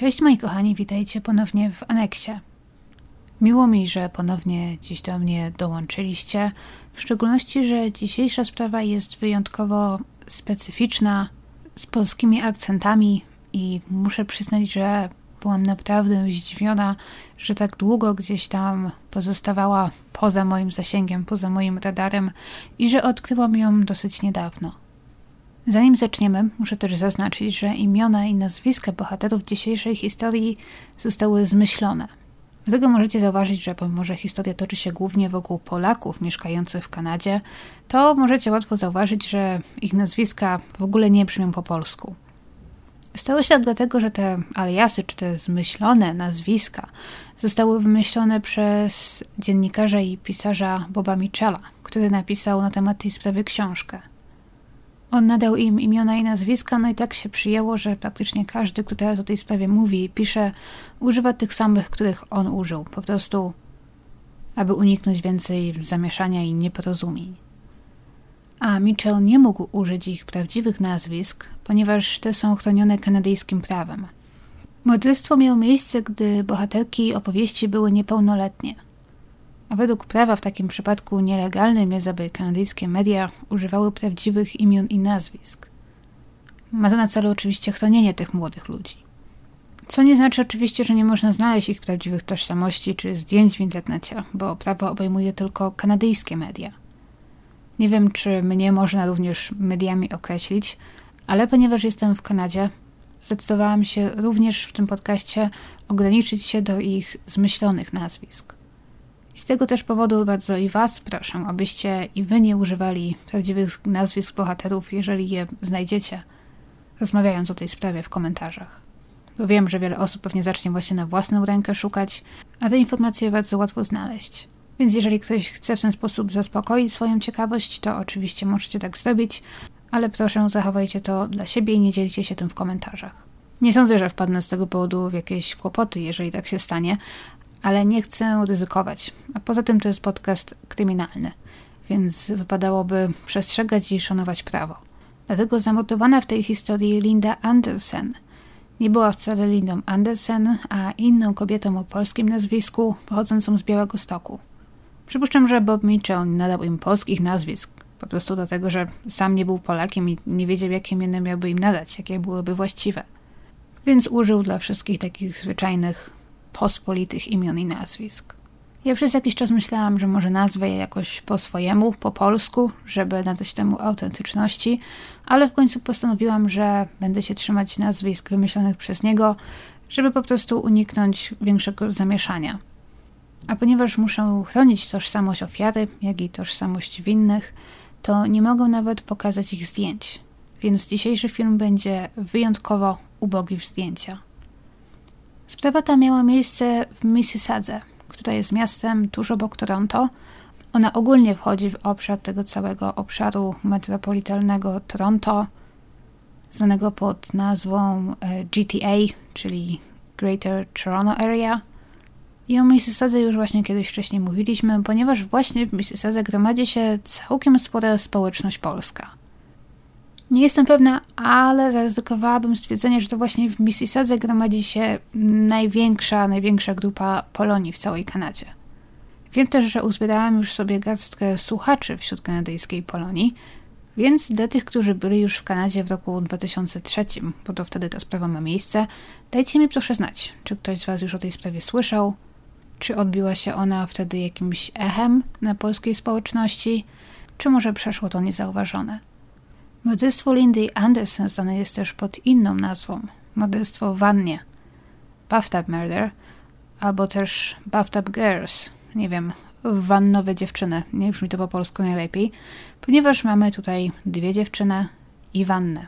Cześć moi kochani, witajcie ponownie w aneksie. Miło mi, że ponownie dziś do mnie dołączyliście, w szczególności, że dzisiejsza sprawa jest wyjątkowo specyficzna, z polskimi akcentami i muszę przyznać, że byłam naprawdę zdziwiona, że tak długo gdzieś tam pozostawała poza moim zasięgiem, poza moim radarem i że odkryłam ją dosyć niedawno. Zanim zaczniemy, muszę też zaznaczyć, że imiona i nazwiska bohaterów dzisiejszej historii zostały zmyślone. Dlatego możecie zauważyć, że pomimo, że historia toczy się głównie wokół Polaków mieszkających w Kanadzie, to możecie łatwo zauważyć, że ich nazwiska w ogóle nie brzmią po polsku. Stało się tak dlatego, że te aliasy, czy te zmyślone nazwiska zostały wymyślone przez dziennikarza i pisarza Boba Michela, który napisał na temat tej sprawy książkę. On nadał im imiona i nazwiska, no i tak się przyjęło, że praktycznie każdy, kto teraz o tej sprawie mówi i pisze, używa tych samych, których on użył. Po prostu, aby uniknąć więcej zamieszania i nieporozumień. A Mitchell nie mógł użyć ich prawdziwych nazwisk, ponieważ te są chronione kanadyjskim prawem. Morderstwo miało miejsce, gdy bohaterki opowieści były niepełnoletnie – według prawa w takim przypadku nielegalnym jest, aby kanadyjskie media używały prawdziwych imion i nazwisk. Ma to na celu oczywiście chronienie tych młodych ludzi. Co nie znaczy oczywiście, że nie można znaleźć ich prawdziwych tożsamości czy zdjęć w internecie, bo prawo obejmuje tylko kanadyjskie media. Nie wiem, czy mnie można również mediami określić, ale ponieważ jestem w Kanadzie, zdecydowałam się również w tym podcaście ograniczyć się do ich zmyślonych nazwisk. Z tego też powodu bardzo i Was proszę, abyście i Wy nie używali prawdziwych nazwisk bohaterów, jeżeli je znajdziecie, rozmawiając o tej sprawie w komentarzach. Bo wiem, że wiele osób pewnie zacznie właśnie na własną rękę szukać, a te informacje bardzo łatwo znaleźć. Więc jeżeli ktoś chce w ten sposób zaspokoić swoją ciekawość, to oczywiście możecie tak zrobić, ale proszę zachowajcie to dla siebie i nie dzielcie się tym w komentarzach. Nie sądzę, że wpadnę z tego powodu w jakieś kłopoty, jeżeli tak się stanie, ale nie chcę ryzykować. A poza tym to jest podcast kryminalny, więc wypadałoby przestrzegać i szanować prawo. Dlatego zamordowana w tej historii Linda Andersen nie była wcale Lindą Andersen, a inną kobietą o polskim nazwisku pochodzącą z Białego Stoku. Przypuszczam, że Bob Mitchell nadał im polskich nazwisk, po prostu dlatego, że sam nie był Polakiem i nie wiedział, jakie imiona miałby im nadać, jakie byłyby właściwe. Więc użył dla wszystkich takich zwyczajnych pospolitych imion i nazwisk. Ja przez jakiś czas myślałam, że może nazwę je jakoś po swojemu, po polsku, żeby nadać temu autentyczności, ale w końcu postanowiłam, że będę się trzymać nazwisk wymyślonych przez niego, żeby po prostu uniknąć większego zamieszania. A ponieważ muszę chronić tożsamość ofiary, jak i tożsamość winnych, to nie mogę nawet pokazać ich zdjęć. Więc dzisiejszy film będzie wyjątkowo ubogi w zdjęcia. Sprawa ta miała miejsce w Mississadze, która jest miastem tuż obok Toronto. Ona ogólnie wchodzi w obszar tego całego obszaru metropolitalnego Toronto, znanego pod nazwą e, GTA, czyli Greater Toronto Area. I o Mississadze już właśnie kiedyś wcześniej mówiliśmy, ponieważ właśnie w Mississadze gromadzi się całkiem spora społeczność polska. Nie jestem pewna, ale zaryzykowałabym stwierdzenie, że to właśnie w Mississadze gromadzi się największa, największa grupa Polonii w całej Kanadzie. Wiem też, że uzbierałam już sobie garstkę słuchaczy wśród kanadyjskiej Polonii, więc dla tych, którzy byli już w Kanadzie w roku 2003, bo to wtedy ta sprawa ma miejsce, dajcie mi proszę znać, czy ktoś z Was już o tej sprawie słyszał, czy odbiła się ona wtedy jakimś echem na polskiej społeczności, czy może przeszło to niezauważone. Morderstwo Lindy Anderson znane jest też pod inną nazwą morderstwo wannie. Bathtub Murder albo też Bathtub Girls. Nie wiem, wannowe dziewczyny. Nie brzmi to po polsku najlepiej ponieważ mamy tutaj dwie dziewczyny i wannę.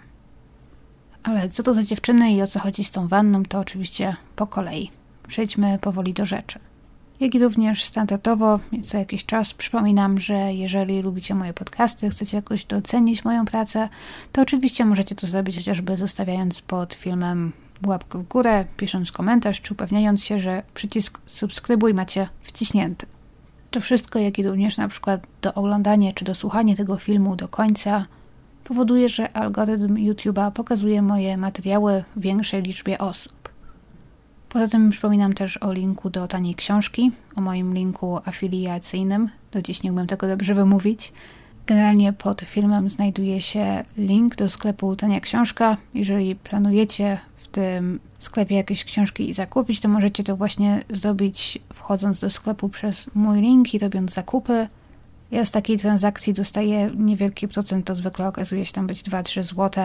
Ale co to za dziewczyny i o co chodzi z tą wanną to oczywiście po kolei. Przejdźmy powoli do rzeczy jak i również standardowo co jakiś czas przypominam, że jeżeli lubicie moje podcasty, chcecie jakoś docenić moją pracę, to oczywiście możecie to zrobić chociażby zostawiając pod filmem łapkę w górę, pisząc komentarz, czy upewniając się, że przycisk subskrybuj macie wciśnięty. To wszystko, jak i również na przykład do oglądania czy do słuchania tego filmu do końca, powoduje, że algorytm YouTube'a pokazuje moje materiały większej liczbie osób. Poza tym przypominam też o linku do taniej książki, o moim linku afiliacyjnym. Do dziś nie umiem tego dobrze wymówić. Generalnie pod filmem znajduje się link do sklepu Tania Książka. Jeżeli planujecie w tym sklepie jakieś książki zakupić, to możecie to właśnie zrobić wchodząc do sklepu przez mój link i robiąc zakupy. Ja z takiej transakcji dostaję niewielki procent, to zwykle okazuje się tam być 2-3 zł,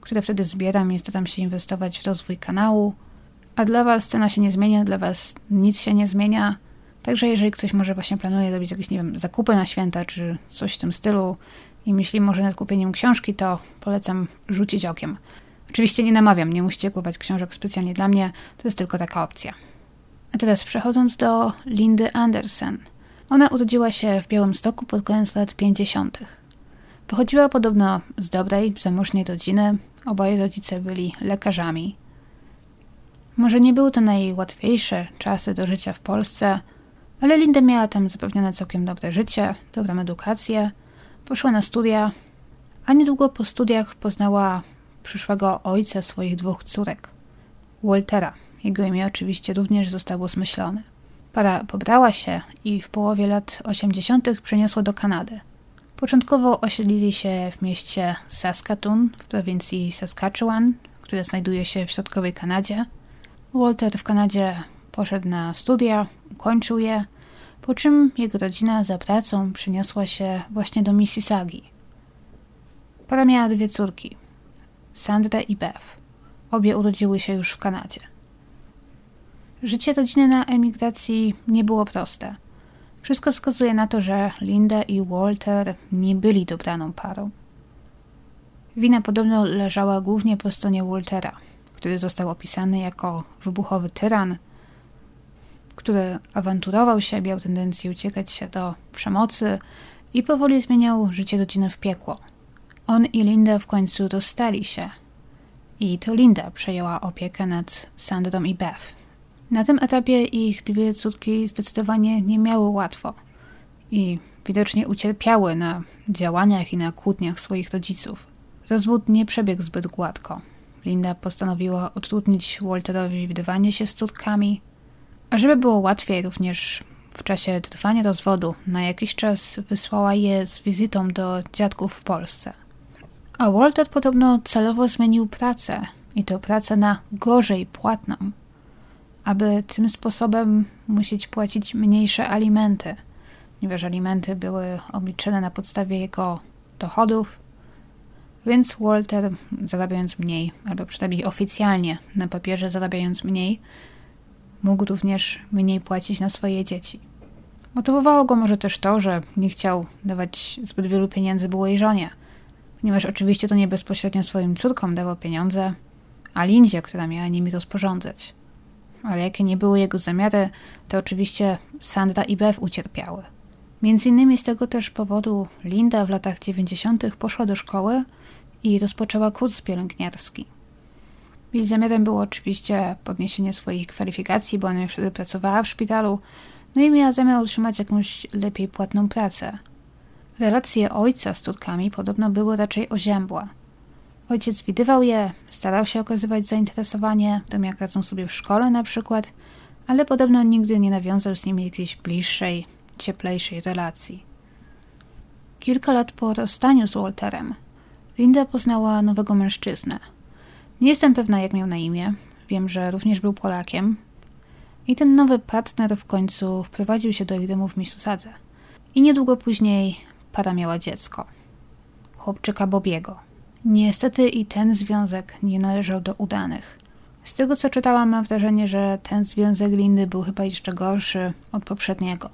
które wtedy zbieram i staram się inwestować w rozwój kanału. A dla Was cena się nie zmienia, dla Was nic się nie zmienia. Także jeżeli ktoś może właśnie planuje robić jakieś, nie wiem, zakupy na święta, czy coś w tym stylu i myśli może nad kupieniem książki, to polecam rzucić okiem. Oczywiście nie namawiam, nie musicie kupować książek specjalnie dla mnie, to jest tylko taka opcja. A teraz przechodząc do Lindy Andersen. Ona urodziła się w Białymstoku pod koniec lat 50. Pochodziła podobno z dobrej, zamożnej rodziny. Oboje rodzice byli lekarzami. Może nie były to najłatwiejsze czasy do życia w Polsce, ale Linda miała tam zapewnione całkiem dobre życie, dobrą edukację, poszła na studia, a niedługo po studiach poznała przyszłego ojca swoich dwóch córek, Waltera. Jego imię oczywiście również zostało zmyślone. Para pobrała się i w połowie lat 80. przeniosła do Kanady. Początkowo osiedlili się w mieście Saskatoon w prowincji Saskatchewan, które znajduje się w środkowej Kanadzie. Walter w Kanadzie poszedł na studia, ukończył je, po czym jego rodzina za pracą przeniosła się właśnie do Mississaugi. Para miała dwie córki, Sandra i Beth. Obie urodziły się już w Kanadzie. Życie rodziny na emigracji nie było proste. Wszystko wskazuje na to, że Linda i Walter nie byli dobraną parą. Wina podobno leżała głównie po stronie Waltera, który został opisany jako wybuchowy tyran, który awanturował się, miał tendencję uciekać się do przemocy i powoli zmieniał życie rodziny w piekło. On i Linda w końcu dostali się i to Linda przejęła opiekę nad Sandrą i Beth. Na tym etapie ich dwie córki zdecydowanie nie miały łatwo i widocznie ucierpiały na działaniach i na kłótniach swoich rodziców. Rozwód nie przebiegł zbyt gładko. Linda postanowiła utrudnić Walterowi widywanie się z córkami, a żeby było łatwiej również w czasie trwania rozwodu, na jakiś czas wysłała je z wizytą do dziadków w Polsce. A Walter podobno celowo zmienił pracę i to pracę na gorzej płatną, aby tym sposobem musieć płacić mniejsze alimenty, ponieważ alimenty były obliczone na podstawie jego dochodów, więc Walter zarabiając mniej, albo przynajmniej oficjalnie na papierze zarabiając mniej, mógł również mniej płacić na swoje dzieci. Motywowało go może też to, że nie chciał dawać zbyt wielu pieniędzy byłej żonie, ponieważ oczywiście to nie bezpośrednio swoim córkom dawał pieniądze, a Lindzie, która miała nimi rozporządzać. Ale jakie nie były jego zamiary, to oczywiście Sandra i Bev ucierpiały. Między innymi z tego też powodu Linda w latach 90. poszła do szkoły i rozpoczęła kurs pielęgniarski. Jej zamiarem było oczywiście podniesienie swoich kwalifikacji, bo ona już wtedy pracowała w szpitalu, no i miała zamiar utrzymać jakąś lepiej płatną pracę. Relacje ojca z córkami podobno były raczej oziębłe. Ojciec widywał je, starał się okazywać zainteresowanie tym, jak radzą sobie w szkole na przykład, ale podobno nigdy nie nawiązał z nimi jakiejś bliższej, cieplejszej relacji. Kilka lat po rozstaniu z Walterem, Linda poznała nowego mężczyznę – nie jestem pewna, jak miał na imię. Wiem, że również był Polakiem. I ten nowy partner w końcu wprowadził się do ich domu w Mississadze. I niedługo później para miała dziecko. Chłopczyka Bobiego. Niestety i ten związek nie należał do udanych. Z tego co czytałam, mam wrażenie, że ten związek Lindy był chyba jeszcze gorszy od poprzedniego.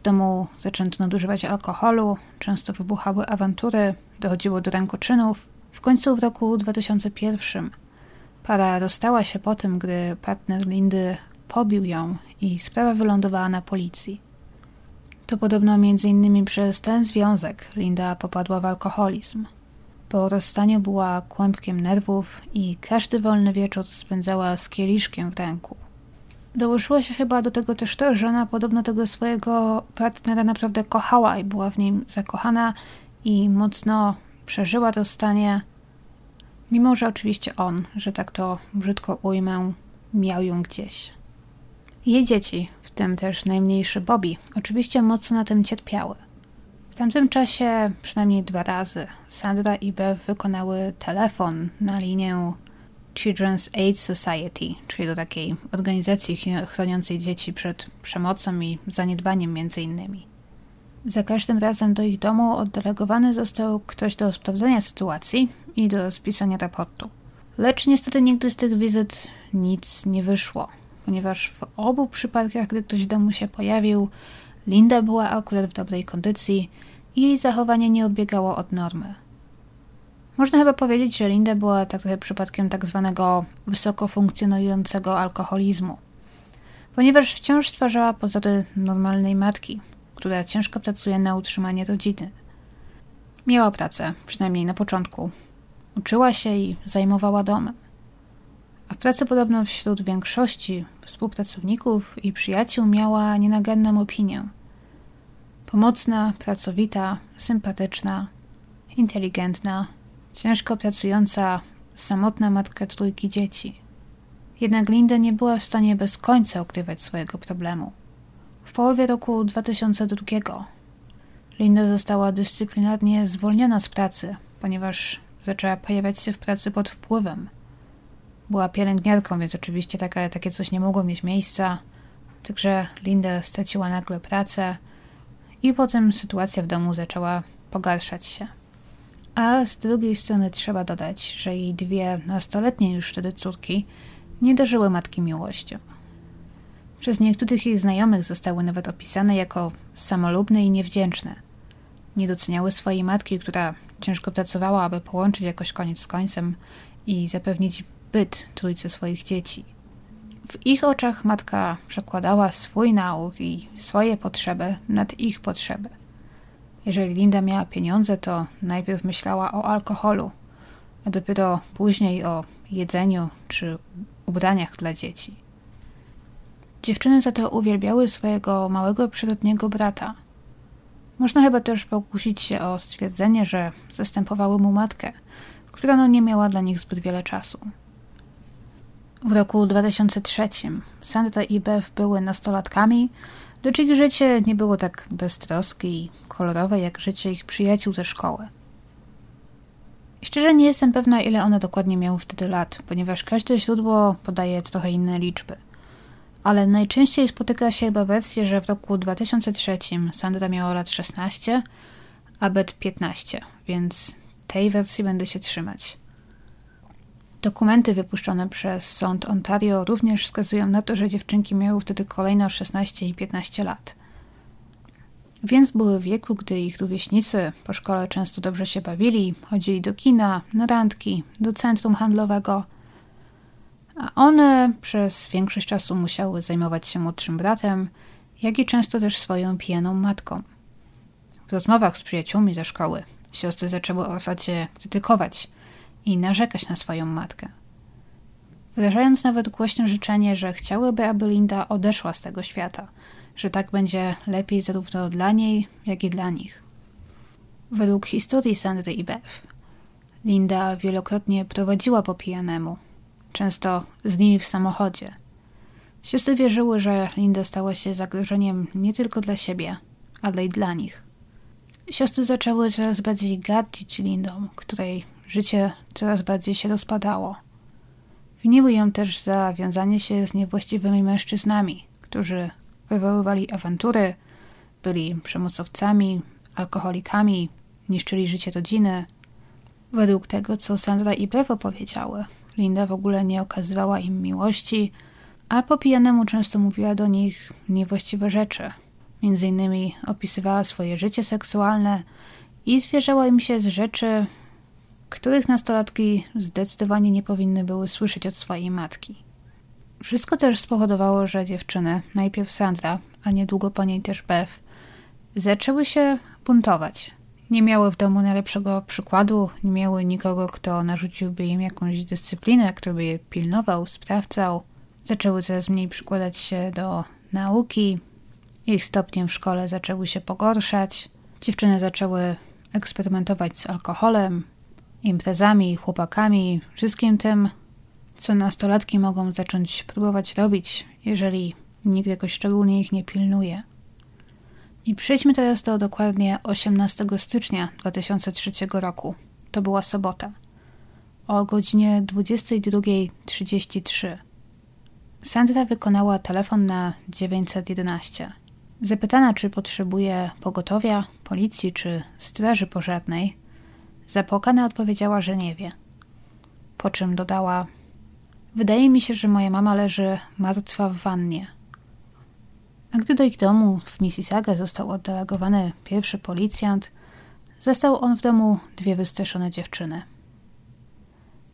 W domu zaczęto nadużywać alkoholu, często wybuchały awantury, dochodziło do rękoczynów, w końcu w roku 2001 para rozstała się po tym, gdy partner Lindy pobił ją i sprawa wylądowała na policji. To podobno innymi przez ten związek Linda popadła w alkoholizm. Po rozstaniu była kłębkiem nerwów i każdy wolny wieczór spędzała z kieliszkiem w ręku. Dołożyło się chyba do tego też to, że ona podobno tego swojego partnera naprawdę kochała i była w nim zakochana i mocno przeżyła to stanie, mimo że oczywiście on, że tak to brzydko ujmę, miał ją gdzieś. Jej dzieci, w tym też najmniejszy Bobby, oczywiście mocno na tym cierpiały. W tamtym czasie przynajmniej dwa razy Sandra i Bev wykonały telefon na linię Children's Aid Society, czyli do takiej organizacji chroniącej dzieci przed przemocą i zaniedbaniem między innymi. Za każdym razem do ich domu oddelegowany został ktoś do sprawdzenia sytuacji i do spisania raportu. Lecz niestety nigdy z tych wizyt nic nie wyszło, ponieważ w obu przypadkach, gdy ktoś w domu się pojawił, Linda była akurat w dobrej kondycji i jej zachowanie nie odbiegało od normy. Można chyba powiedzieć, że Linda była tak trochę przypadkiem tak zwanego wysoko funkcjonującego alkoholizmu, ponieważ wciąż stwarzała pozory normalnej matki, która ciężko pracuje na utrzymanie rodziny. Miała pracę, przynajmniej na początku. Uczyła się i zajmowała domem. A w pracy podobno wśród większości współpracowników i przyjaciół miała nienaganną opinię. Pomocna, pracowita, sympatyczna, inteligentna, ciężko pracująca, samotna matka trójki dzieci. Jednak Linda nie była w stanie bez końca ukrywać swojego problemu. W połowie roku 2002 Linda została dyscyplinarnie zwolniona z pracy, ponieważ zaczęła pojawiać się w pracy pod wpływem. Była pielęgniarką, więc oczywiście takie coś nie mogło mieć miejsca. Także Linda straciła nagle pracę i potem sytuacja w domu zaczęła pogarszać się. A z drugiej strony trzeba dodać, że jej dwie nastoletnie już wtedy córki nie dożyły matki miłością. Przez niektórych jej znajomych zostały nawet opisane jako samolubne i niewdzięczne. Nie doceniały swojej matki, która ciężko pracowała, aby połączyć jakoś koniec z końcem i zapewnić byt trójce swoich dzieci. W ich oczach matka przekładała swój nauk i swoje potrzeby nad ich potrzeby. Jeżeli Linda miała pieniądze, to najpierw myślała o alkoholu, a dopiero później o jedzeniu czy ubraniach dla dzieci. Dziewczyny za to uwielbiały swojego małego przyrodniego brata. Można chyba też pokusić się o stwierdzenie, że zastępowały mu matkę, która no nie miała dla nich zbyt wiele czasu. W roku 2003 Sandra i Bev były nastolatkami, lecz ich życie nie było tak beztroskie i kolorowe jak życie ich przyjaciół ze szkoły. Szczerze nie jestem pewna, ile one dokładnie miały wtedy lat, ponieważ każde źródło podaje trochę inne liczby – ale najczęściej spotyka się chyba wersję, że w roku 2003 Sandra miała lat 16, a Bet 15, więc tej wersji będę się trzymać. Dokumenty wypuszczone przez sąd Ontario również wskazują na to, że dziewczynki miały wtedy kolejno 16 i 15 lat. Więc były w wieku, gdy ich rówieśnicy po szkole często dobrze się bawili, chodzili do kina, na randki, do centrum handlowego – a one przez większość czasu musiały zajmować się młodszym bratem, jak i często też swoją pijaną matką. W rozmowach z przyjaciółmi ze szkoły siostry zaczęły otwarcie krytykować i narzekać na swoją matkę. Wyrażając nawet głośno życzenie, że chciałyby, aby Linda odeszła z tego świata, że tak będzie lepiej zarówno dla niej, jak i dla nich. Według historii Sandry i Beth, Linda wielokrotnie prowadziła po pijanemu – często z nimi w samochodzie. Siostry wierzyły, że Linda stała się zagrożeniem nie tylko dla siebie, ale i dla nich. Siostry zaczęły coraz bardziej gardzić Lindą, której życie coraz bardziej się rozpadało. Winiły ją też za wiązanie się z niewłaściwymi mężczyznami, którzy wywoływali awantury, byli przemocowcami, alkoholikami, niszczyli życie rodziny. Według tego, co Sandra i Bewo powiedziały, Linda w ogóle nie okazywała im miłości, a po pijanemu często mówiła do nich niewłaściwe rzeczy. Między innymi opisywała swoje życie seksualne i zwierzała im się z rzeczy, których nastolatki zdecydowanie nie powinny były słyszeć od swojej matki. Wszystko też spowodowało, że dziewczyny, najpierw Sandra, a niedługo po niej też Beth, zaczęły się buntować. Nie miały w domu najlepszego przykładu, nie miały nikogo, kto narzuciłby im jakąś dyscyplinę, kto by je pilnował, sprawdzał. Zaczęły coraz mniej przykładać się do nauki. Ich stopnie w szkole zaczęły się pogorszać. Dziewczyny zaczęły eksperymentować z alkoholem, imprezami, chłopakami, wszystkim tym, co nastolatki mogą zacząć próbować robić, jeżeli nikt jakoś szczególnie ich nie pilnuje. I przejdźmy teraz do dokładnie 18 stycznia 2003 roku. To była sobota. O godzinie 22.33 Sandra wykonała telefon na 911. Zapytana, czy potrzebuje pogotowia, policji czy straży pożarnej, zapłakana odpowiedziała, że nie wie. Po czym dodała: Wydaje mi się, że moja mama leży martwa w wannie. A gdy do ich domu w Mississauga został oddelegowany pierwszy policjant, zastał on w domu dwie wystraszone dziewczyny.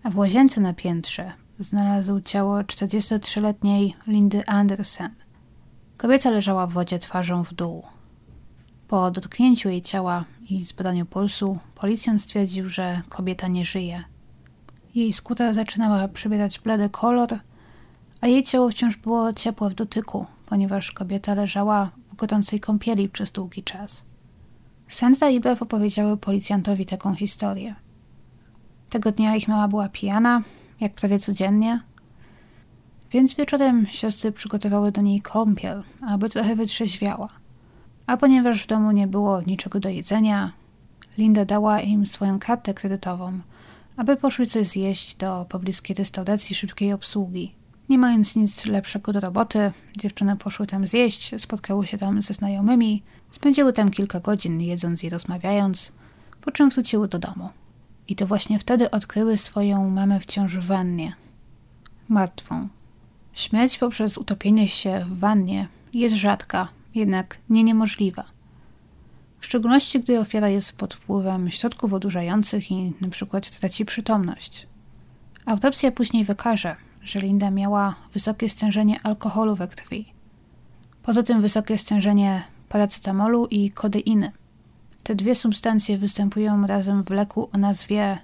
A w łazience na piętrze znalazł ciało 43-letniej Lindy Andersen. Kobieta leżała w wodzie twarzą w dół. Po dotknięciu jej ciała i zbadaniu pulsu, policjant stwierdził, że kobieta nie żyje. Jej skóra zaczynała przybierać blady kolor, a jej ciało wciąż było ciepłe w dotyku, ponieważ kobieta leżała w gorącej kąpieli przez długi czas. Sandra i Bev opowiedziały policjantowi taką historię. Tego dnia ich mama była pijana, jak prawie codziennie, więc wieczorem siostry przygotowały do niej kąpiel, aby trochę wytrzeźwiała. A ponieważ w domu nie było niczego do jedzenia, Linda dała im swoją kartę kredytową, aby poszły coś zjeść do pobliskiej restauracji szybkiej obsługi. Nie mając nic lepszego do roboty, dziewczyny poszły tam zjeść, spotkały się tam ze znajomymi, spędziły tam kilka godzin jedząc i rozmawiając, po czym wróciły do domu. I to właśnie wtedy odkryły swoją mamę wciąż w wannie. Martwą. Śmierć poprzez utopienie się w wannie jest rzadka, jednak nie niemożliwa. W szczególności, gdy ofiara jest pod wpływem środków odurzających i przykład traci przytomność. Autopsja później wykaże, że Linda miała wysokie stężenie alkoholu we krwi. Poza tym wysokie stężenie paracetamolu i kodeiny. Te dwie substancje występują razem w leku o nazwie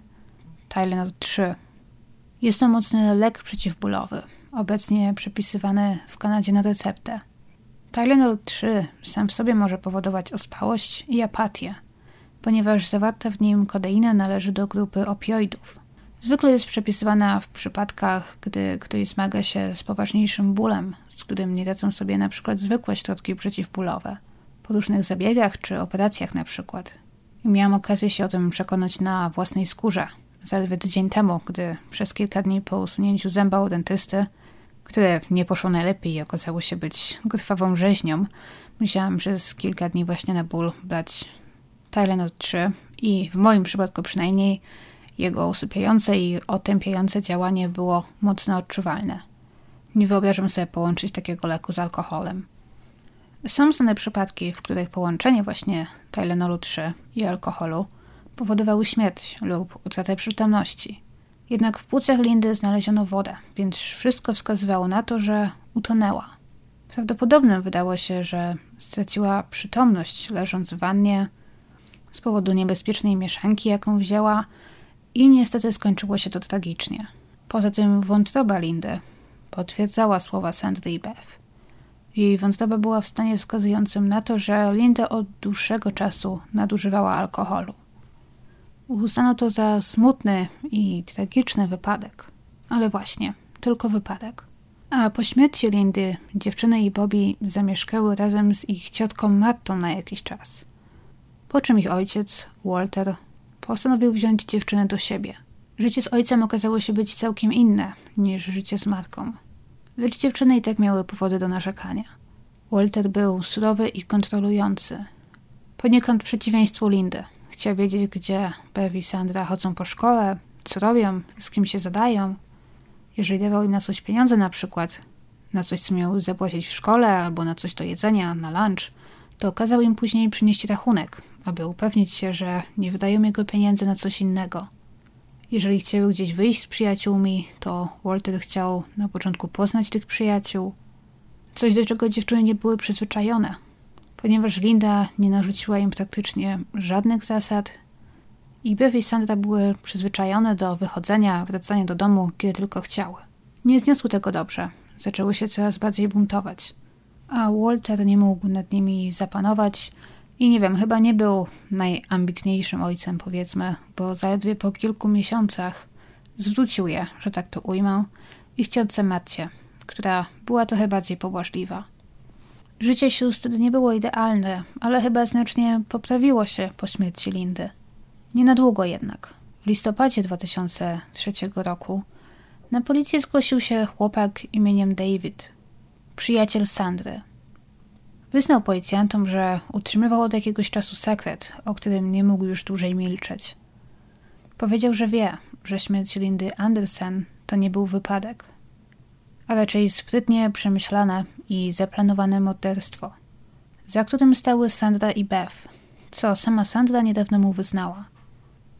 Tylenol 3. Jest to mocny lek przeciwbólowy, obecnie przepisywany w Kanadzie na receptę. Tylenol 3 sam w sobie może powodować ospałość i apatię, ponieważ zawarta w nim kodeina należy do grupy opioidów. Zwykle jest przepisywana w przypadkach, gdy ktoś zmaga się z poważniejszym bólem, z którym nie radzą sobie na przykład zwykłe środki przeciwbólowe, po różnych zabiegach czy operacjach na przykład. Miałam okazję się o tym przekonać na własnej skórze, zaledwie tydzień temu, gdy przez kilka dni po usunięciu zęba u dentysty które nie poszło najlepiej i okazało się być krwawą rzeźnią, musiałam przez kilka dni właśnie na ból brać Tylenol 3 i w moim przypadku przynajmniej jego usypiające i otępiające działanie było mocno odczuwalne. Nie wyobrażam sobie połączyć takiego leku z alkoholem. Są znane przypadki, w których połączenie właśnie Tylenolu 3 i alkoholu powodowały śmierć lub utratę przytomności. Jednak w płucach Lindy znaleziono wodę, więc wszystko wskazywało na to, że utonęła. Prawdopodobnym wydało się, że straciła przytomność leżąc w wannie z powodu niebezpiecznej mieszanki, jaką wzięła i niestety skończyło się to tragicznie. Poza tym wątroba Lindy potwierdzała słowa Sandry i Beth. Jej wątroba była w stanie wskazującym na to, że Linda od dłuższego czasu nadużywała alkoholu. Uznano to za smutny i tragiczny wypadek. Ale właśnie, tylko wypadek. A po śmierci Lindy dziewczyny i Bobby zamieszkały razem z ich ciotką Martą na jakiś czas. Po czym ich ojciec, Walter, postanowił wziąć dziewczynę do siebie. Życie z ojcem okazało się być całkiem inne niż życie z matką. Lecz dziewczyny i tak miały powody do narzekania. Walter był surowy i kontrolujący. Poniekąd przeciwieństwu Lindy. Chciał wiedzieć, gdzie Bev i Sandra chodzą po szkole, co robią, z kim się zadają. Jeżeli dawał im na coś pieniądze na przykład, na coś, co miał zapłacić w szkole, albo na coś do jedzenia, na lunch, to kazał im później przynieść rachunek, aby upewnić się, że nie wydają jego pieniędzy na coś innego. Jeżeli chciały gdzieś wyjść z przyjaciółmi, to Walter chciał na początku poznać tych przyjaciół, coś do czego dziewczyny nie były przyzwyczajone ponieważ Linda nie narzuciła im praktycznie żadnych zasad i Bev i Sandra były przyzwyczajone do wychodzenia, wracania do domu, kiedy tylko chciały. Nie zniosły tego dobrze. Zaczęły się coraz bardziej buntować. A Walter nie mógł nad nimi zapanować i nie wiem, chyba nie był najambitniejszym ojcem, powiedzmy, bo zaledwie po kilku miesiącach zwrócił je, że tak to ujmę, ich ciotce Matcie, która była trochę bardziej pobłażliwa. Życie sióstr nie było idealne, ale chyba znacznie poprawiło się po śmierci Lindy. Nie na długo jednak. W listopadzie 2003 roku na policję zgłosił się chłopak imieniem David, przyjaciel Sandry. Wyznał policjantom, że utrzymywał od jakiegoś czasu sekret, o którym nie mógł już dłużej milczeć. Powiedział, że wie, że śmierć Lindy Andersen to nie był wypadek, a raczej sprytnie przemyślane i zaplanowane morderstwo, za którym stały Sandra i Beth, co sama Sandra niedawno mu wyznała.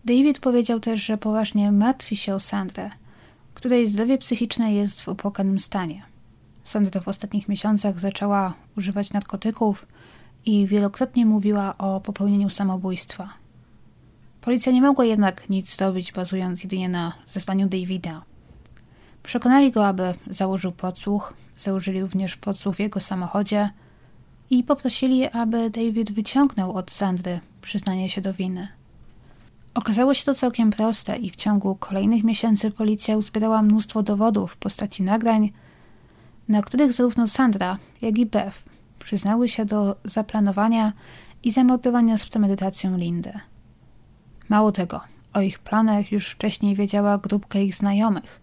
David powiedział też, że poważnie martwi się o Sandrę, której zdrowie psychiczne jest w opłakanym stanie. Sandra w ostatnich miesiącach zaczęła używać narkotyków i wielokrotnie mówiła o popełnieniu samobójstwa. Policja nie mogła jednak nic zrobić, bazując jedynie na zeznaniu Davida. Przekonali go, aby założył podsłuch, założyli również podsłuch w jego samochodzie i poprosili, aby David wyciągnął od Sandry przyznanie się do winy. Okazało się to całkiem proste i w ciągu kolejnych miesięcy policja uzbierała mnóstwo dowodów w postaci nagrań, na których zarówno Sandra, jak i Beth przyznały się do zaplanowania i zamordowania z premedytacją Lindy. Mało tego, o ich planach już wcześniej wiedziała grupka ich znajomych,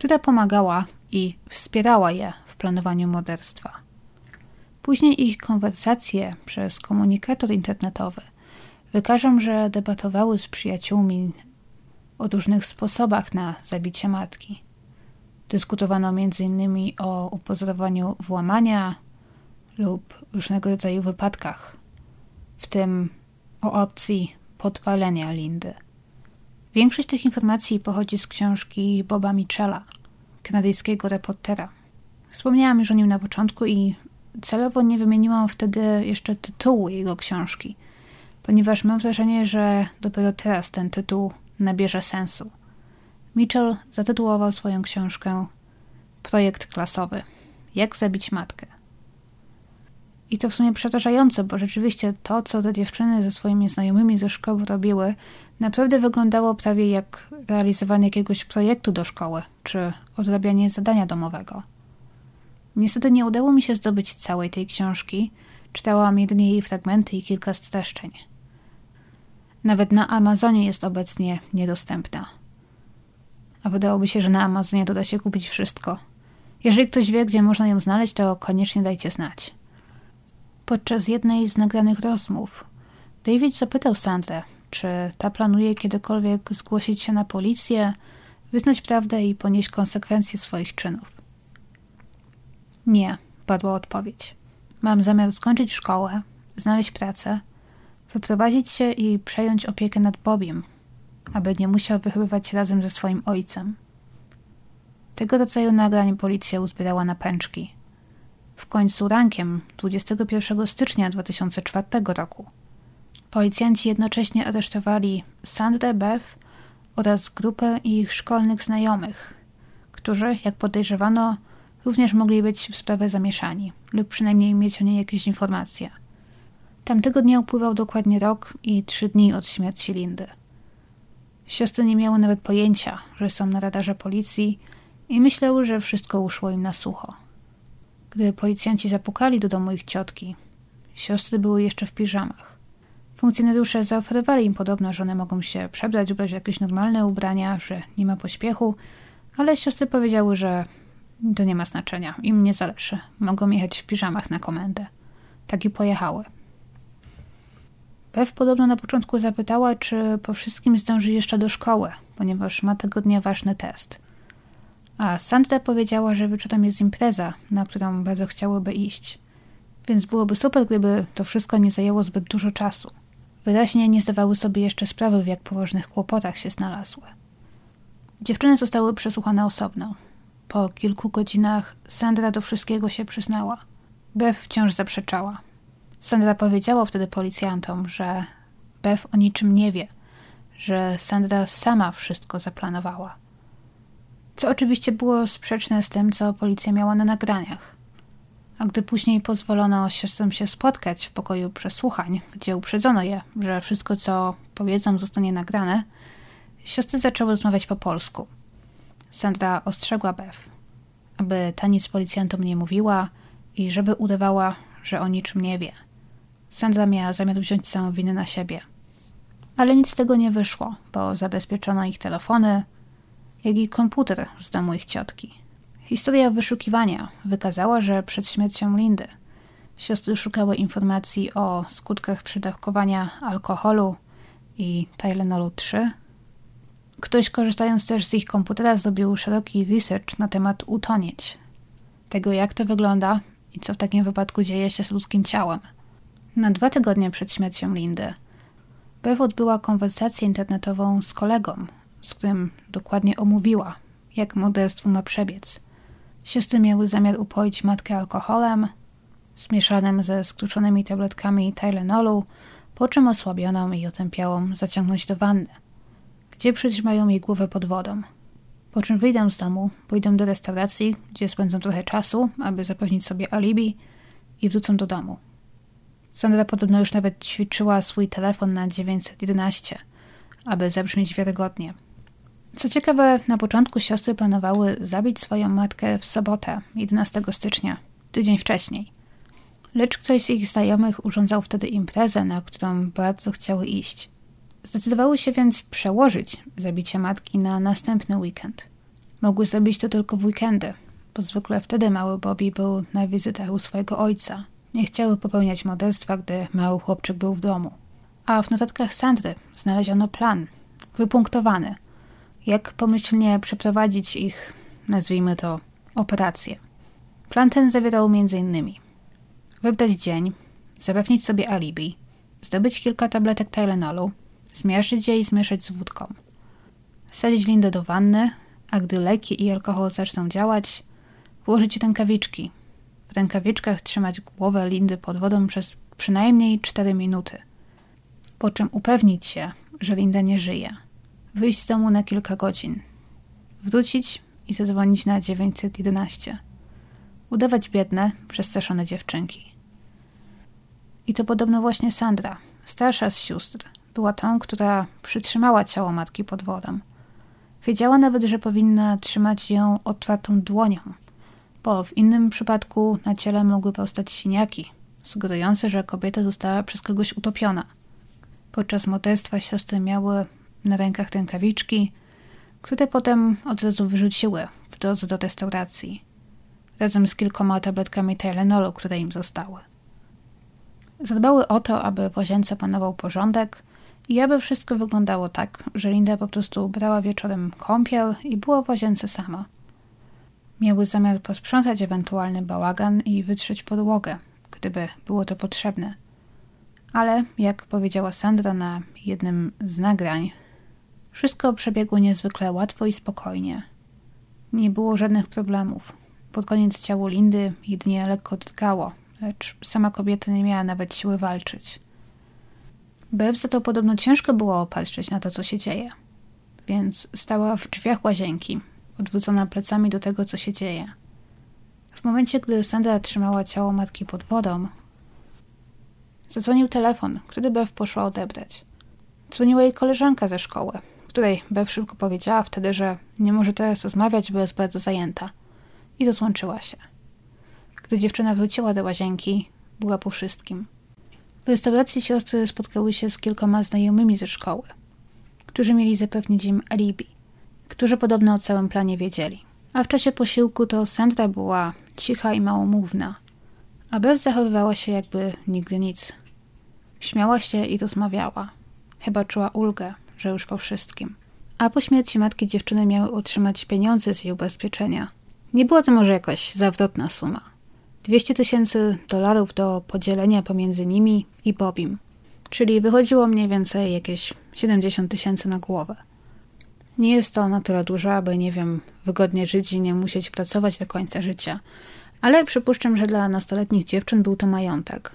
która pomagała i wspierała je w planowaniu morderstwa. Później ich konwersacje przez komunikator internetowy wykażą, że debatowały z przyjaciółmi o różnych sposobach na zabicie matki. Dyskutowano m.in. o upozorowaniu włamania lub różnego rodzaju wypadkach, w tym o opcji podpalenia Lindy. Większość tych informacji pochodzi z książki Boba Michela, kanadyjskiego reportera. Wspomniałam już o nim na początku i celowo nie wymieniłam wtedy jeszcze tytułu jego książki, ponieważ mam wrażenie, że dopiero teraz ten tytuł nabierze sensu. Mitchell zatytułował swoją książkę Projekt klasowy. Jak zabić matkę. I to w sumie przerażające, bo rzeczywiście to, co te dziewczyny ze swoimi znajomymi ze szkoły robiły, naprawdę wyglądało prawie jak realizowanie jakiegoś projektu do szkoły, czy odrabianie zadania domowego. Niestety nie udało mi się zdobyć całej tej książki, czytałam jedynie jej fragmenty i kilka streszczeń. Nawet na Amazonie jest obecnie niedostępna. A wydałoby się, że na Amazonie doda się kupić wszystko. Jeżeli ktoś wie, gdzie można ją znaleźć, to koniecznie dajcie znać. Podczas jednej z nagranych rozmów David zapytał Sandrę, czy ta planuje kiedykolwiek zgłosić się na policję, wyznać prawdę i ponieść konsekwencje swoich czynów. Nie, padła odpowiedź. Mam zamiar skończyć szkołę, znaleźć pracę, wyprowadzić się i przejąć opiekę nad Bobiem, aby nie musiał wychowywać się razem ze swoim ojcem. Tego rodzaju nagrań policja uzbierała na pęczki. W końcu rankiem 21 stycznia 2004 roku policjanci jednocześnie aresztowali Sandrę Beth oraz grupę ich szkolnych znajomych, którzy, jak podejrzewano, również mogli być w sprawę zamieszani lub przynajmniej mieć o niej jakieś informacje. Tamtego dnia upływał dokładnie rok i trzy dni od śmierci Lindy. Siostry nie miały nawet pojęcia, że są na radarze policji i myślały, że wszystko uszło im na sucho. Gdy policjanci zapukali do domu ich ciotki, siostry były jeszcze w piżamach. Funkcjonariusze zaoferowali im podobno, że one mogą się przebrać, ubrać w jakieś normalne ubrania, że nie ma pośpiechu, ale siostry powiedziały, że to nie ma znaczenia, im nie zależy. Mogą jechać w piżamach na komendę. Tak i pojechały. Bev podobno na początku zapytała, czy po wszystkim zdąży jeszcze do szkoły, ponieważ ma tego dnia ważny test. A Sandra powiedziała, że wieczorem jest impreza, na którą bardzo chciałyby iść. Więc byłoby super, gdyby to wszystko nie zajęło zbyt dużo czasu. Wyraźnie nie zdawały sobie jeszcze sprawy, w jak poważnych kłopotach się znalazły. Dziewczyny zostały przesłuchane osobno. Po kilku godzinach Sandra do wszystkiego się przyznała. Bev wciąż zaprzeczała. Sandra powiedziała wtedy policjantom, że Bev o niczym nie wie, że Sandra sama wszystko zaplanowała. Co oczywiście było sprzeczne z tym, co policja miała na nagraniach. A gdy później pozwolono siostrom się spotkać w pokoju przesłuchań, gdzie uprzedzono je, że wszystko co powiedzą zostanie nagrane, Siostry zaczęły rozmawiać po polsku. Sandra ostrzegła Beth, aby ta nic policjantom nie mówiła i żeby udawała, że o niczym nie wie. Sandra miała zamiar wziąć całą winę na siebie. Ale nic z tego nie wyszło, bo zabezpieczono ich telefony, jak i komputer z domu ich ciotki. Historia wyszukiwania wykazała, że przed śmiercią Lindy siostry szukały informacji o skutkach przydawkowania alkoholu i Tylenolu 3. Ktoś korzystając też z ich komputera zrobił szeroki research na temat utonieć. Tego jak to wygląda i co w takim wypadku dzieje się z ludzkim ciałem. Na dwa tygodnie przed śmiercią Lindy Bev odbyła konwersację internetową z kolegą, z którym dokładnie omówiła, jak morderstwo ma przebiec. Siostry miały zamiar upoić matkę alkoholem, zmieszanym ze skróconymi tabletkami Tylenolu, po czym osłabioną i otępiałą zaciągnąć do wanny, gdzie przytrzymają jej głowę pod wodą. Po czym wyjdą z domu, pójdą do restauracji, gdzie spędzą trochę czasu, aby zapewnić sobie alibi i wrócą do domu. Sandra podobno już nawet ćwiczyła swój telefon na 911, aby zabrzmieć wiarygodnie. Co ciekawe, na początku siostry planowały zabić swoją matkę w sobotę, 11 stycznia, tydzień wcześniej. Lecz ktoś z ich znajomych urządzał wtedy imprezę, na którą bardzo chciały iść. Zdecydowały się więc przełożyć zabicie matki na następny weekend. Mogły zrobić to tylko w weekendy, bo zwykle wtedy mały Bobby był na wizytach u swojego ojca. Nie chciały popełniać morderstwa, gdy mały chłopczyk był w domu. A w notatkach Sandry znaleziono plan, wypunktowany, jak pomyślnie przeprowadzić ich, nazwijmy to, operację. Plan ten zawierał m.in. wybrać dzień, zapewnić sobie alibi, zdobyć kilka tabletek Tylenolu, zmierzyć je i zmieszać z wódką, wsadzić Lindę do wanny, a gdy leki i alkohol zaczną działać, włożyć rękawiczki. W rękawiczkach trzymać głowę Lindy pod wodą przez przynajmniej 4 minuty, po czym upewnić się, że Linda nie żyje. Wyjść z domu na kilka godzin, wrócić i zadzwonić na 911. Udawać biedne, przestraszone dziewczynki. I to podobno właśnie Sandra, starsza z sióstr, była tą, która przytrzymała ciało matki pod wodą. Wiedziała nawet, że powinna trzymać ją otwartą dłonią, bo w innym przypadku na ciele mogły powstać siniaki, sugerujące, że kobieta została przez kogoś utopiona. Podczas morderstwa siostry miały na rękach rękawiczki, które potem od razu wyrzuciły w drodze do restauracji, razem z kilkoma tabletkami Tylenolu, które im zostały. Zadbały o to, aby w łazience panował porządek i aby wszystko wyglądało tak, że Linda po prostu brała wieczorem kąpiel i była w łazience sama. Miały zamiar posprzątać ewentualny bałagan i wytrzeć podłogę, gdyby było to potrzebne. Ale, jak powiedziała Sandra na jednym z nagrań, wszystko przebiegło niezwykle łatwo i spokojnie. Nie było żadnych problemów. Pod koniec ciało Lindy jedynie lekko drgało, lecz sama kobieta nie miała nawet siły walczyć. Bev za to podobno ciężko było patrzeć na to, co się dzieje. Więc stała w drzwiach łazienki, odwrócona plecami do tego, co się dzieje. W momencie, gdy Sandra trzymała ciało matki pod wodą, zadzwonił telefon, który Bev poszła odebrać. Dzwoniła jej koleżanka ze szkoły, której Bev szybko powiedziała wtedy, że nie może teraz rozmawiać, bo jest bardzo zajęta. I rozłączyła się. Gdy dziewczyna wróciła do łazienki, była po wszystkim. W restauracji siostry spotkały się z kilkoma znajomymi ze szkoły, którzy mieli zapewnić im alibi, którzy podobno o całym planie wiedzieli. A w czasie posiłku to Sandra była cicha i małomówna, a Bev zachowywała się jakby nigdy nic. Śmiała się i rozmawiała. Chyba czuła ulgę, że już po wszystkim. A po śmierci matki dziewczyny miały otrzymać pieniądze z jej ubezpieczenia. Nie była to może jakaś zawrotna suma. 200 tysięcy dolarów do podzielenia pomiędzy nimi i Bobim. Czyli wychodziło mniej więcej jakieś 70 tysięcy na głowę. Nie jest to na tyle dużo, aby, nie wiem, wygodnie żyć i nie musieć pracować do końca życia. Ale przypuszczam, że dla nastoletnich dziewczyn był to majątek.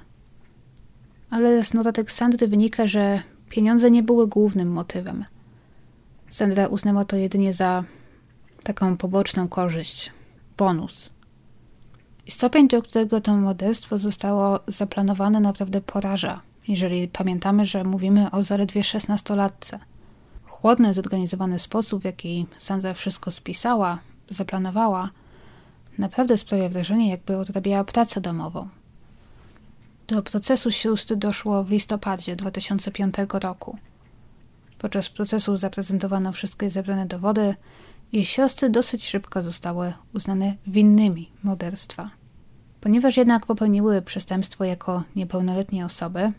Ale z notatek Sandry wynika, że pieniądze nie były głównym motywem. Sandra uznała to jedynie za taką poboczną korzyść, bonus. I stopień, do którego to morderstwo zostało zaplanowane, naprawdę poraża, jeżeli pamiętamy, że mówimy o zaledwie szesnastolatce. chłodny, zorganizowany sposób, w jaki Sandra wszystko spisała, zaplanowała, naprawdę sprawia wrażenie, jakby odrabiała pracę domową. Do procesu sióstr doszło w listopadzie 2005 roku. Podczas procesu zaprezentowano wszystkie zebrane dowody i siostry dosyć szybko zostały uznane winnymi morderstwa. Ponieważ jednak popełniły przestępstwo jako niepełnoletnie osoby,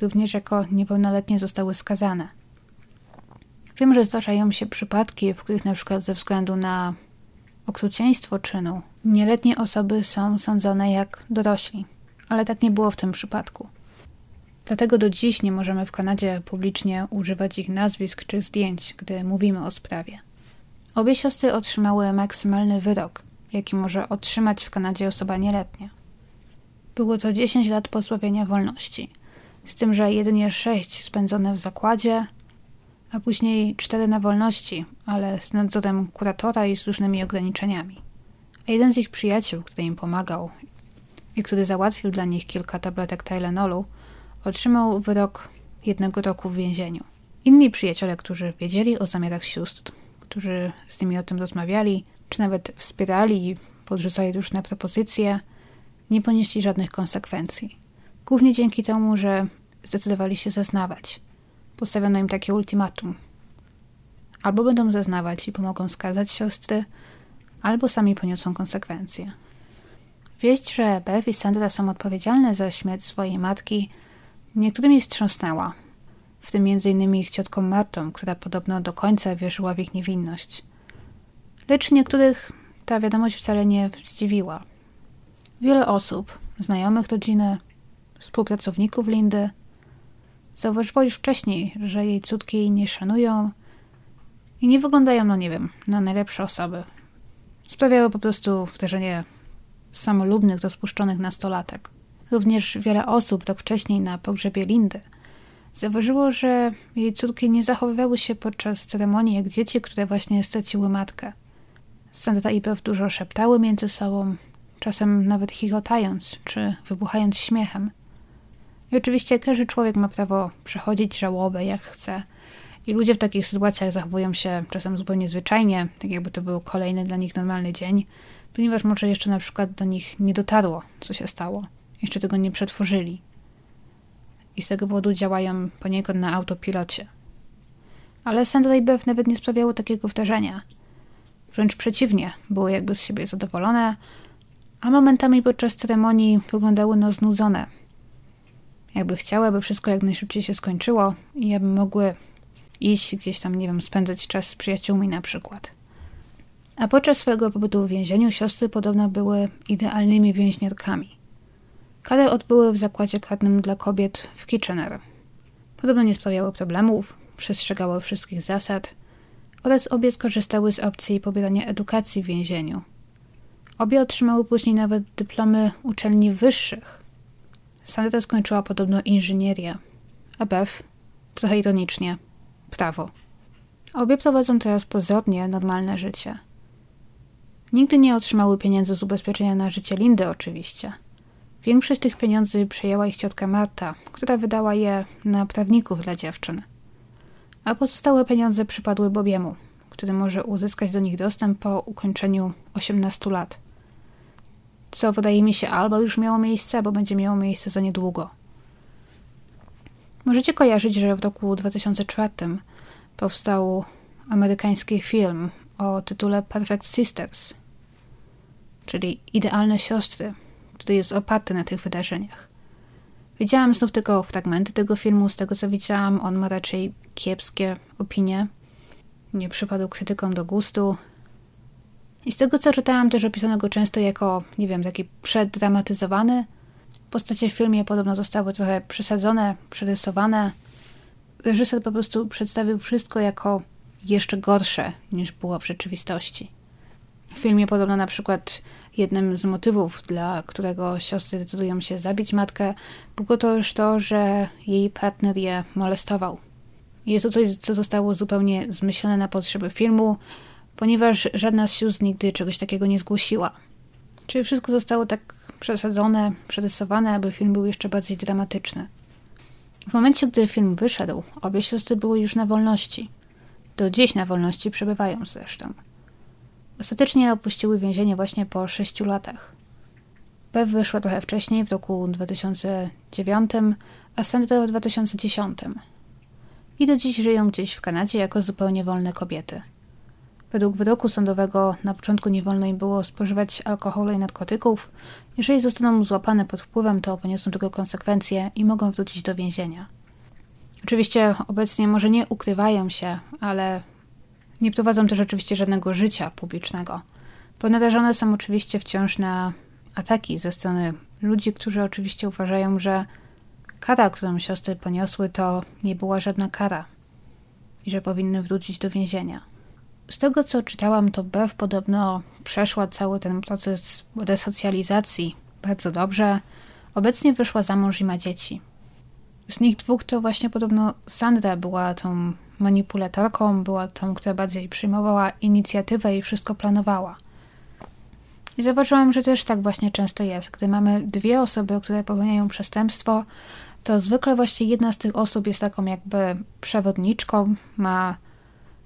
również jako niepełnoletnie zostały skazane. Wiem, że zdarzają się przypadki, w których przykład ze względu na okrucieństwo czynu nieletnie osoby są sądzone jak dorośli, ale tak nie było w tym przypadku. Dlatego do dziś nie możemy w Kanadzie publicznie używać ich nazwisk czy zdjęć, gdy mówimy o sprawie. Obie siostry otrzymały maksymalny wyrok, jaki może otrzymać w Kanadzie osoba nieletnia. Było to 10 lat pozbawienia wolności, z tym, że jedynie 6 spędzone w zakładzie, a później 4 na wolności, ale z nadzorem kuratora i z różnymi ograniczeniami. A jeden z ich przyjaciół, który im pomagał i który załatwił dla nich kilka tabletek Tylenolu, otrzymał wyrok jednego roku w więzieniu. Inni przyjaciele, którzy wiedzieli o zamiarach sióstr, którzy z nimi o tym rozmawiali, czy nawet wspierali i podrzucali różne propozycje, nie ponieśli żadnych konsekwencji. Głównie dzięki temu, że zdecydowali się zeznawać. Postawiono im takie ultimatum. Albo będą zeznawać i pomogą skazać siostry, albo sami poniosą konsekwencje. Wieść, że Beth i Sandra są odpowiedzialne za śmierć swojej matki, niektórymi wstrząsnęła, w tym m.in. ich ciotką Martą, która podobno do końca wierzyła w ich niewinność. Lecz niektórych ta wiadomość wcale nie zdziwiła. Wiele osób, znajomych rodziny, współpracowników Lindy, zauważyło już wcześniej, że jej córki jej nie szanują i nie wyglądają, no nie wiem, na najlepsze osoby. Sprawiały po prostu wrażenie samolubnych, rozpuszczonych nastolatek. Również wiele osób tak wcześniej na pogrzebie Lindy zauważyło, że jej córki nie zachowywały się podczas ceremonii jak dzieci, które właśnie straciły matkę. Sandra i Bev dużo szeptały między sobą, czasem nawet chichotając czy wybuchając śmiechem. I oczywiście każdy człowiek ma prawo przechodzić żałobę jak chce. I ludzie w takich sytuacjach zachowują się czasem zupełnie zwyczajnie, tak jakby to był kolejny dla nich normalny dzień, ponieważ może jeszcze na przykład do nich nie dotarło, co się stało. Jeszcze tego nie przetworzyli. I z tego powodu działają poniekąd na autopilocie. Ale Sandra i Bev nawet nie sprawiały takiego wrażenia. Wręcz przeciwnie, były jakby z siebie zadowolone, a momentami podczas ceremonii wyglądały no znudzone. Jakby chciały, aby wszystko jak najszybciej się skończyło i aby mogły iść gdzieś tam, nie wiem, spędzać czas z przyjaciółmi na przykład. A podczas swojego pobytu w więzieniu siostry podobno były idealnymi więźniarkami. Karę odbyły w zakładzie karnym dla kobiet w Kitchener. Podobno nie sprawiały problemów, przestrzegały wszystkich zasad oraz obie skorzystały z opcji pobierania edukacji w więzieniu. Obie otrzymały później nawet dyplomy uczelni wyższych. Sandra skończyła podobno inżynierię, a Beth, trochę ironicznie, prawo. Obie prowadzą teraz pozornie normalne życie. Nigdy nie otrzymały pieniędzy z ubezpieczenia na życie Lindy oczywiście. Większość tych pieniędzy przejęła ich ciotka Marta, która wydała je na prawników dla dziewczyn. A pozostałe pieniądze przypadły Bobiemu, który może uzyskać do nich dostęp po ukończeniu 18 lat. Co wydaje mi się albo już miało miejsce, albo będzie miało miejsce za niedługo. Możecie kojarzyć, że w roku 2004 powstał amerykański film o tytule Perfect Sisters, czyli Idealne Siostry, który jest oparty na tych wydarzeniach. Widziałam znów tylko fragmenty tego filmu, z tego co widziałam, on ma raczej kiepskie opinie. Nie przypadł krytykom do gustu. I z tego co czytałam, też opisano go często jako, nie wiem, taki przeddramatyzowany. Postacie w filmie podobno zostały trochę przesadzone, przerysowane. Reżyser po prostu przedstawił wszystko jako jeszcze gorsze niż było w rzeczywistości. W filmie podobno na przykład jednym z motywów, dla którego siostry decydują się zabić matkę, było to już to, że jej partner je molestował. Jest to coś, co zostało zupełnie zmyślone na potrzeby filmu, ponieważ żadna z sióstr nigdy czegoś takiego nie zgłosiła. Czyli wszystko zostało tak przesadzone, przerysowane, aby film był jeszcze bardziej dramatyczny. W momencie, gdy film wyszedł, obie siostry były już na wolności – Do dziś na wolności przebywają zresztą. Ostatecznie opuściły więzienie właśnie po sześciu latach. Bev wyszła trochę wcześniej, w roku 2009, a Sandra w 2010. I do dziś żyją gdzieś w Kanadzie jako zupełnie wolne kobiety. Według wyroku sądowego na początku nie wolno im było spożywać alkoholu i narkotyków. Jeżeli zostaną złapane pod wpływem, to poniosą tego konsekwencje i mogą wrócić do więzienia. Oczywiście obecnie może nie ukrywają się, ale nie prowadzą też oczywiście żadnego życia publicznego. Bo narażone są oczywiście wciąż na ataki ze strony ludzi, którzy oczywiście uważają, że kara, którą siostry poniosły, to nie była żadna kara i że powinny wrócić do więzienia. Z tego co czytałam, to Bev podobno przeszła cały ten proces resocjalizacji bardzo dobrze. Obecnie wyszła za mąż i ma dzieci. Z nich dwóch to właśnie podobno Sandra była tą manipulatorką, była tą, która bardziej przyjmowała inicjatywę i wszystko planowała. I zauważyłam, że też tak właśnie często jest. Gdy mamy dwie osoby, które popełniają przestępstwo, to zwykle właśnie jedna z tych osób jest taką jakby przewodniczką, ma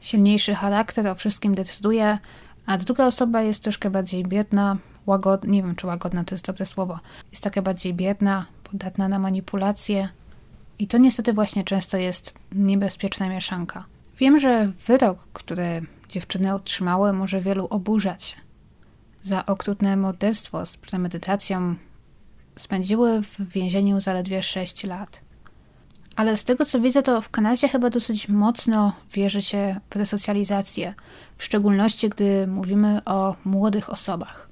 silniejszy charakter, o wszystkim decyduje, a druga osoba jest troszkę bardziej biedna, łagodna, nie wiem czy łagodna to jest dobre słowo, jest taka bardziej biedna, podatna na manipulacje. I to niestety właśnie często jest niebezpieczna mieszanka. Wiem, że wyrok, który dziewczyny otrzymały, może wielu oburzać. Za okrutne morderstwo z premedytacją spędziły w więzieniu zaledwie 6 lat. Ale z tego co widzę, to w Kanadzie chyba dosyć mocno wierzy się w resocjalizację, w szczególności gdy mówimy o młodych osobach.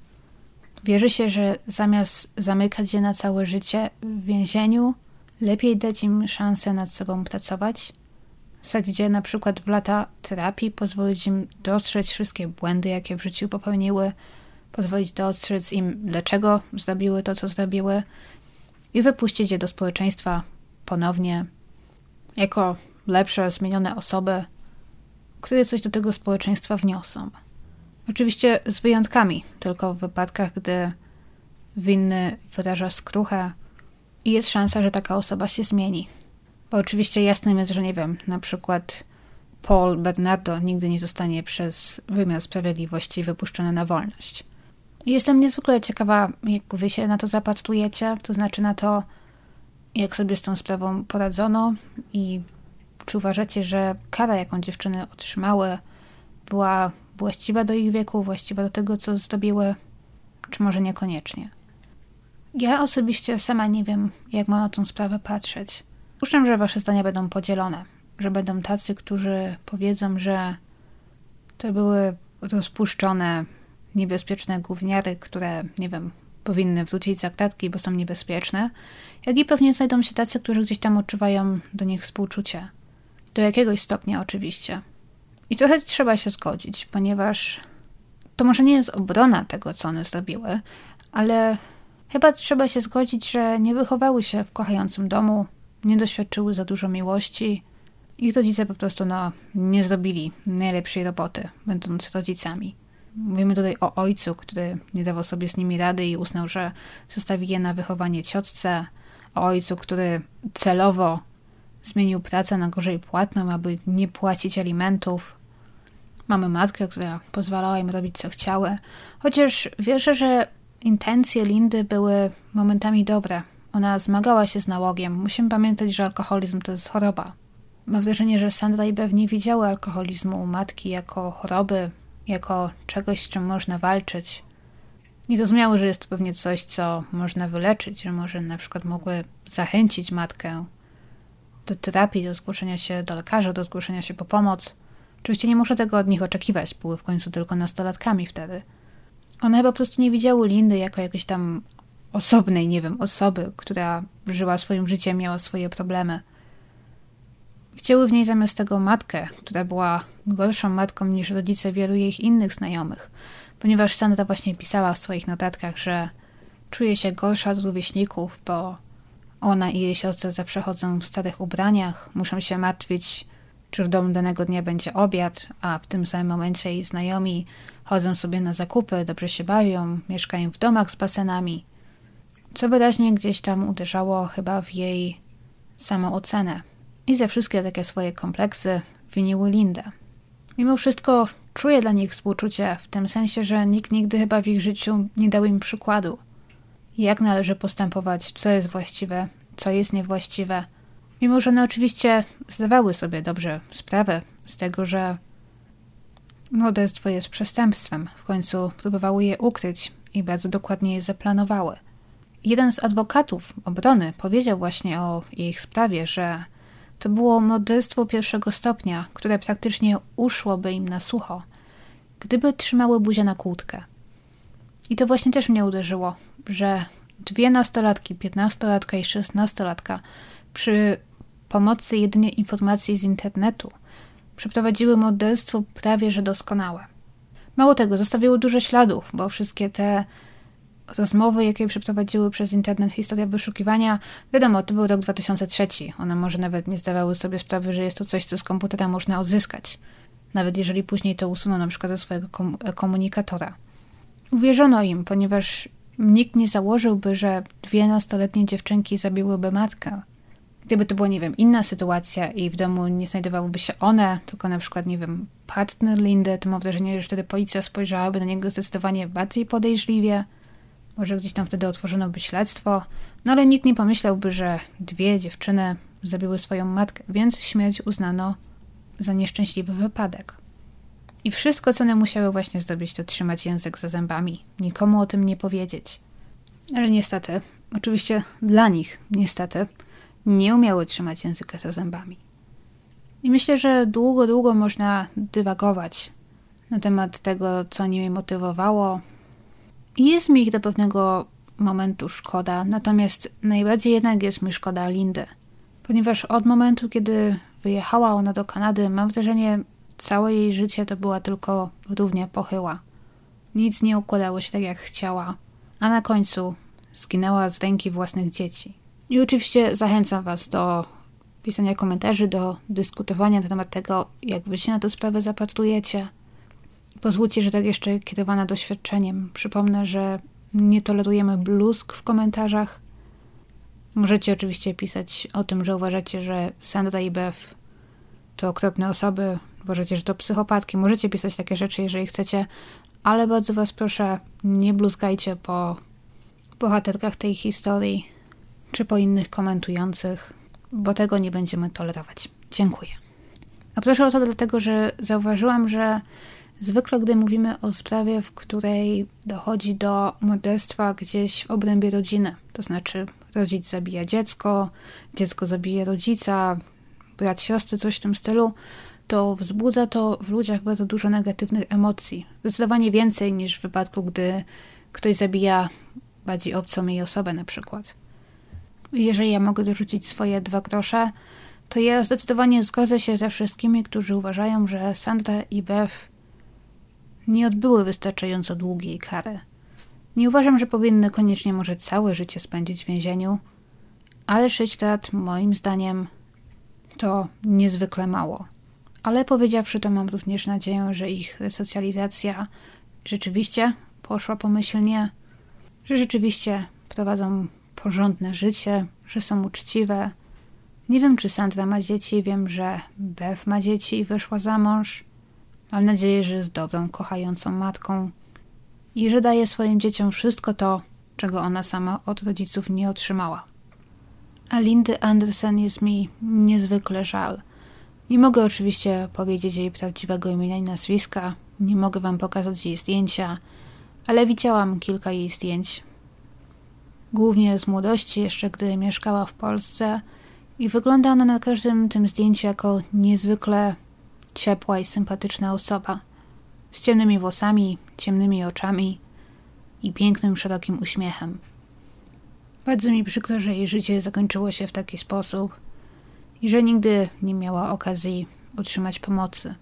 Wierzy się, że zamiast zamykać je na całe życie w więzieniu, lepiej dać im szansę nad sobą pracować, wsadzić je na przykład w lata terapii, pozwolić im dostrzec wszystkie błędy, jakie w życiu popełniły, pozwolić dostrzec im, dlaczego zrobiły to, co zrobiły i wypuścić je do społeczeństwa ponownie jako lepsze, zmienione osoby, które coś do tego społeczeństwa wniosą. Oczywiście z wyjątkami, tylko w wypadkach, gdy winny wyraża skruchę i jest szansa, że taka osoba się zmieni. Bo oczywiście jasnym jest, że nie wiem, na przykład Paul Bernardo nigdy nie zostanie przez wymiar sprawiedliwości wypuszczony na wolność. Jestem niezwykle ciekawa, jak wy się na to zapatrujecie, to znaczy na to, jak sobie z tą sprawą poradzono i czy uważacie, że kara, jaką dziewczyny otrzymały, była właściwa do ich wieku, właściwa do tego, co zdobiły, czy może niekoniecznie? Ja osobiście sama nie wiem, jak mam na tą sprawę patrzeć. Puszczam, że wasze zdania będą podzielone, że będą tacy, którzy powiedzą, że to były rozpuszczone, niebezpieczne gówniary, które, nie wiem, powinny wrócić za kratki, bo są niebezpieczne, jak i pewnie znajdą się tacy, którzy gdzieś tam odczuwają do nich współczucie. Do jakiegoś stopnia oczywiście. I trochę trzeba się zgodzić, ponieważ to może nie jest obrona tego, co one zrobiły, ale chyba trzeba się zgodzić, że nie wychowały się w kochającym domu, nie doświadczyły za dużo miłości. Ich rodzice po prostu no, nie zrobili najlepszej roboty, będąc rodzicami. Mówimy tutaj o ojcu, który nie dawał sobie z nimi rady i uznał, że zostawi je na wychowanie ciotce, o ojcu, który celowo zmienił pracę na gorzej płatną, aby nie płacić alimentów. Mamy matkę, która pozwalała im robić co chciały, chociaż wierzę, że intencje Lindy były momentami dobre. Ona zmagała się z nałogiem. Musimy pamiętać, że alkoholizm to jest choroba. Mam wrażenie, że Sandra i Bev nie widziały alkoholizmu u matki jako choroby, jako czegoś, z czym można walczyć. Nie zrozumiały, że jest to pewnie coś, co można wyleczyć, że może na przykład mogły zachęcić matkę do terapii, do zgłoszenia się do lekarza, do zgłoszenia się po pomoc. Oczywiście nie muszę tego od nich oczekiwać, były w końcu tylko nastolatkami wtedy. One chyba po prostu nie widziały Lindy jako jakiejś tam osobnej, nie wiem, osoby, która żyła swoim życiem, miała swoje problemy. Widziały w niej zamiast tego matkę, która była gorszą matką niż rodzice wielu jej innych znajomych, ponieważ Sandra właśnie pisała w swoich notatkach, że czuje się gorsza od rówieśników, bo ona i jej siostra zawsze chodzą w starych ubraniach, muszą się martwić, czy w domu danego dnia będzie obiad, a w tym samym momencie jej znajomi chodzą sobie na zakupy, dobrze się bawią, mieszkają w domach z basenami, co wyraźnie gdzieś tam uderzało chyba w jej samoocenę. I ze wszystkie takie swoje kompleksy winiły Lindę. Mimo wszystko czuję dla nich współczucie, w tym sensie, że nikt nigdy chyba w ich życiu nie dał im przykładu. Jak należy postępować, co jest właściwe, co jest niewłaściwe. Mimo, że one oczywiście zdawały sobie dobrze sprawę z tego, że morderstwo jest przestępstwem. W końcu próbowały je ukryć i bardzo dokładnie je zaplanowały. Jeden z adwokatów obrony powiedział właśnie o ich sprawie, że to było morderstwo pierwszego stopnia, które praktycznie uszłoby im na sucho, gdyby trzymały buzię na kłódkę. I to właśnie też mnie uderzyło, że dwie nastolatki, piętnastolatka i szesnastolatka, przy pomocy jedynie informacji z internetu, przeprowadziły morderstwo prawie że doskonałe. Mało tego, zostawiły dużo śladów, bo wszystkie te rozmowy, jakie przeprowadziły przez internet historia wyszukiwania, wiadomo, to był rok 2003. One może nawet nie zdawały sobie sprawy, że jest to coś, co z komputera można odzyskać. Nawet jeżeli później to usuną na przykład ze swojego komunikatora. Uwierzono im, ponieważ nikt nie założyłby, że dwie nastoletnie dziewczynki zabiłyby matkę. Gdyby to była, nie wiem, inna sytuacja i w domu nie znajdowałyby się one, tylko na przykład, nie wiem, partner Lindy, to mam wrażenie, że wtedy policja spojrzałaby na niego zdecydowanie bardziej podejrzliwie. Może gdzieś tam wtedy otworzono by śledztwo, no ale nikt nie pomyślałby, że dwie dziewczyny zabiły swoją matkę, więc śmierć uznano za nieszczęśliwy wypadek. I wszystko, co one musiały właśnie zrobić, to trzymać język za zębami, nikomu o tym nie powiedzieć. Ale niestety, oczywiście dla nich, niestety, nie umiały trzymać języka za zębami. I myślę, że długo, długo można dywagować na temat tego, co nimi motywowało, i jest mi ich do pewnego momentu szkoda, natomiast najbardziej jednak jest mi szkoda Lindy, ponieważ od momentu, kiedy wyjechała ona do Kanady, mam wrażenie, całe jej życie to była tylko równie pochyła. Nic nie układało się tak, jak chciała, a na końcu zginęła z ręki własnych dzieci. I oczywiście zachęcam Was do pisania komentarzy, do dyskutowania na temat tego, jak Wy się na tę sprawę zapatrujecie – Pozwólcie, że tak jeszcze kierowana doświadczeniem. Przypomnę, że nie tolerujemy bluzg w komentarzach. Możecie oczywiście pisać o tym, że uważacie, że Sandra i Beth to okropne osoby, uważacie, że to psychopatki. Możecie pisać takie rzeczy, jeżeli chcecie, ale bardzo Was proszę, nie bluzgajcie po bohaterkach tej historii czy po innych komentujących, bo tego nie będziemy tolerować. Dziękuję. A proszę o to dlatego, że zauważyłam, że Zwykle, gdy mówimy o sprawie, w której dochodzi do morderstwa gdzieś w obrębie rodziny, to znaczy rodzic zabija dziecko, dziecko zabija rodzica, brat, siostry, coś w tym stylu, to wzbudza to w ludziach bardzo dużo negatywnych emocji. Zdecydowanie więcej niż w wypadku, gdy ktoś zabija bardziej obcą jej osobę na przykład. Jeżeli ja mogę dorzucić swoje dwa grosze, to ja zdecydowanie zgodzę się ze wszystkimi, którzy uważają, że Sandra i Beth nie odbyły wystarczająco długiej kary. Nie uważam, że powinny koniecznie może całe życie spędzić w więzieniu, ale 6 lat moim zdaniem to niezwykle mało. Ale powiedziawszy to, mam również nadzieję, że ich resocjalizacja rzeczywiście poszła pomyślnie, że rzeczywiście prowadzą porządne życie, że są uczciwe. Nie wiem, czy Sandra ma dzieci, wiem, że Beth ma dzieci i wyszła za mąż. Mam nadzieję, że jest dobrą, kochającą matką i że daje swoim dzieciom wszystko to, czego ona sama od rodziców nie otrzymała. A Lindy Andersen jest mi niezwykle żal. Nie mogę oczywiście powiedzieć jej prawdziwego imienia i nazwiska, nie mogę wam pokazać jej zdjęcia, ale widziałam kilka jej zdjęć. Głównie z młodości, jeszcze gdy mieszkała w Polsce, i wygląda ona na każdym tym zdjęciu jako niezwykle ciepła i sympatyczna osoba, z ciemnymi włosami, ciemnymi oczami i pięknym, szerokim uśmiechem. Bardzo mi przykro, że jej życie zakończyło się w taki sposób i że nigdy nie miała okazji otrzymać pomocy.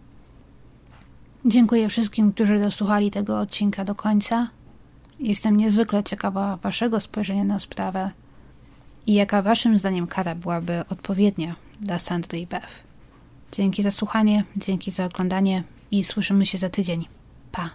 Dziękuję wszystkim, którzy dosłuchali tego odcinka do końca. Jestem niezwykle ciekawa Waszego spojrzenia na sprawę i jaka Waszym zdaniem kara byłaby odpowiednia dla Sandry i Beth. Dzięki za słuchanie, dzięki za oglądanie i słyszymy się za tydzień. Pa!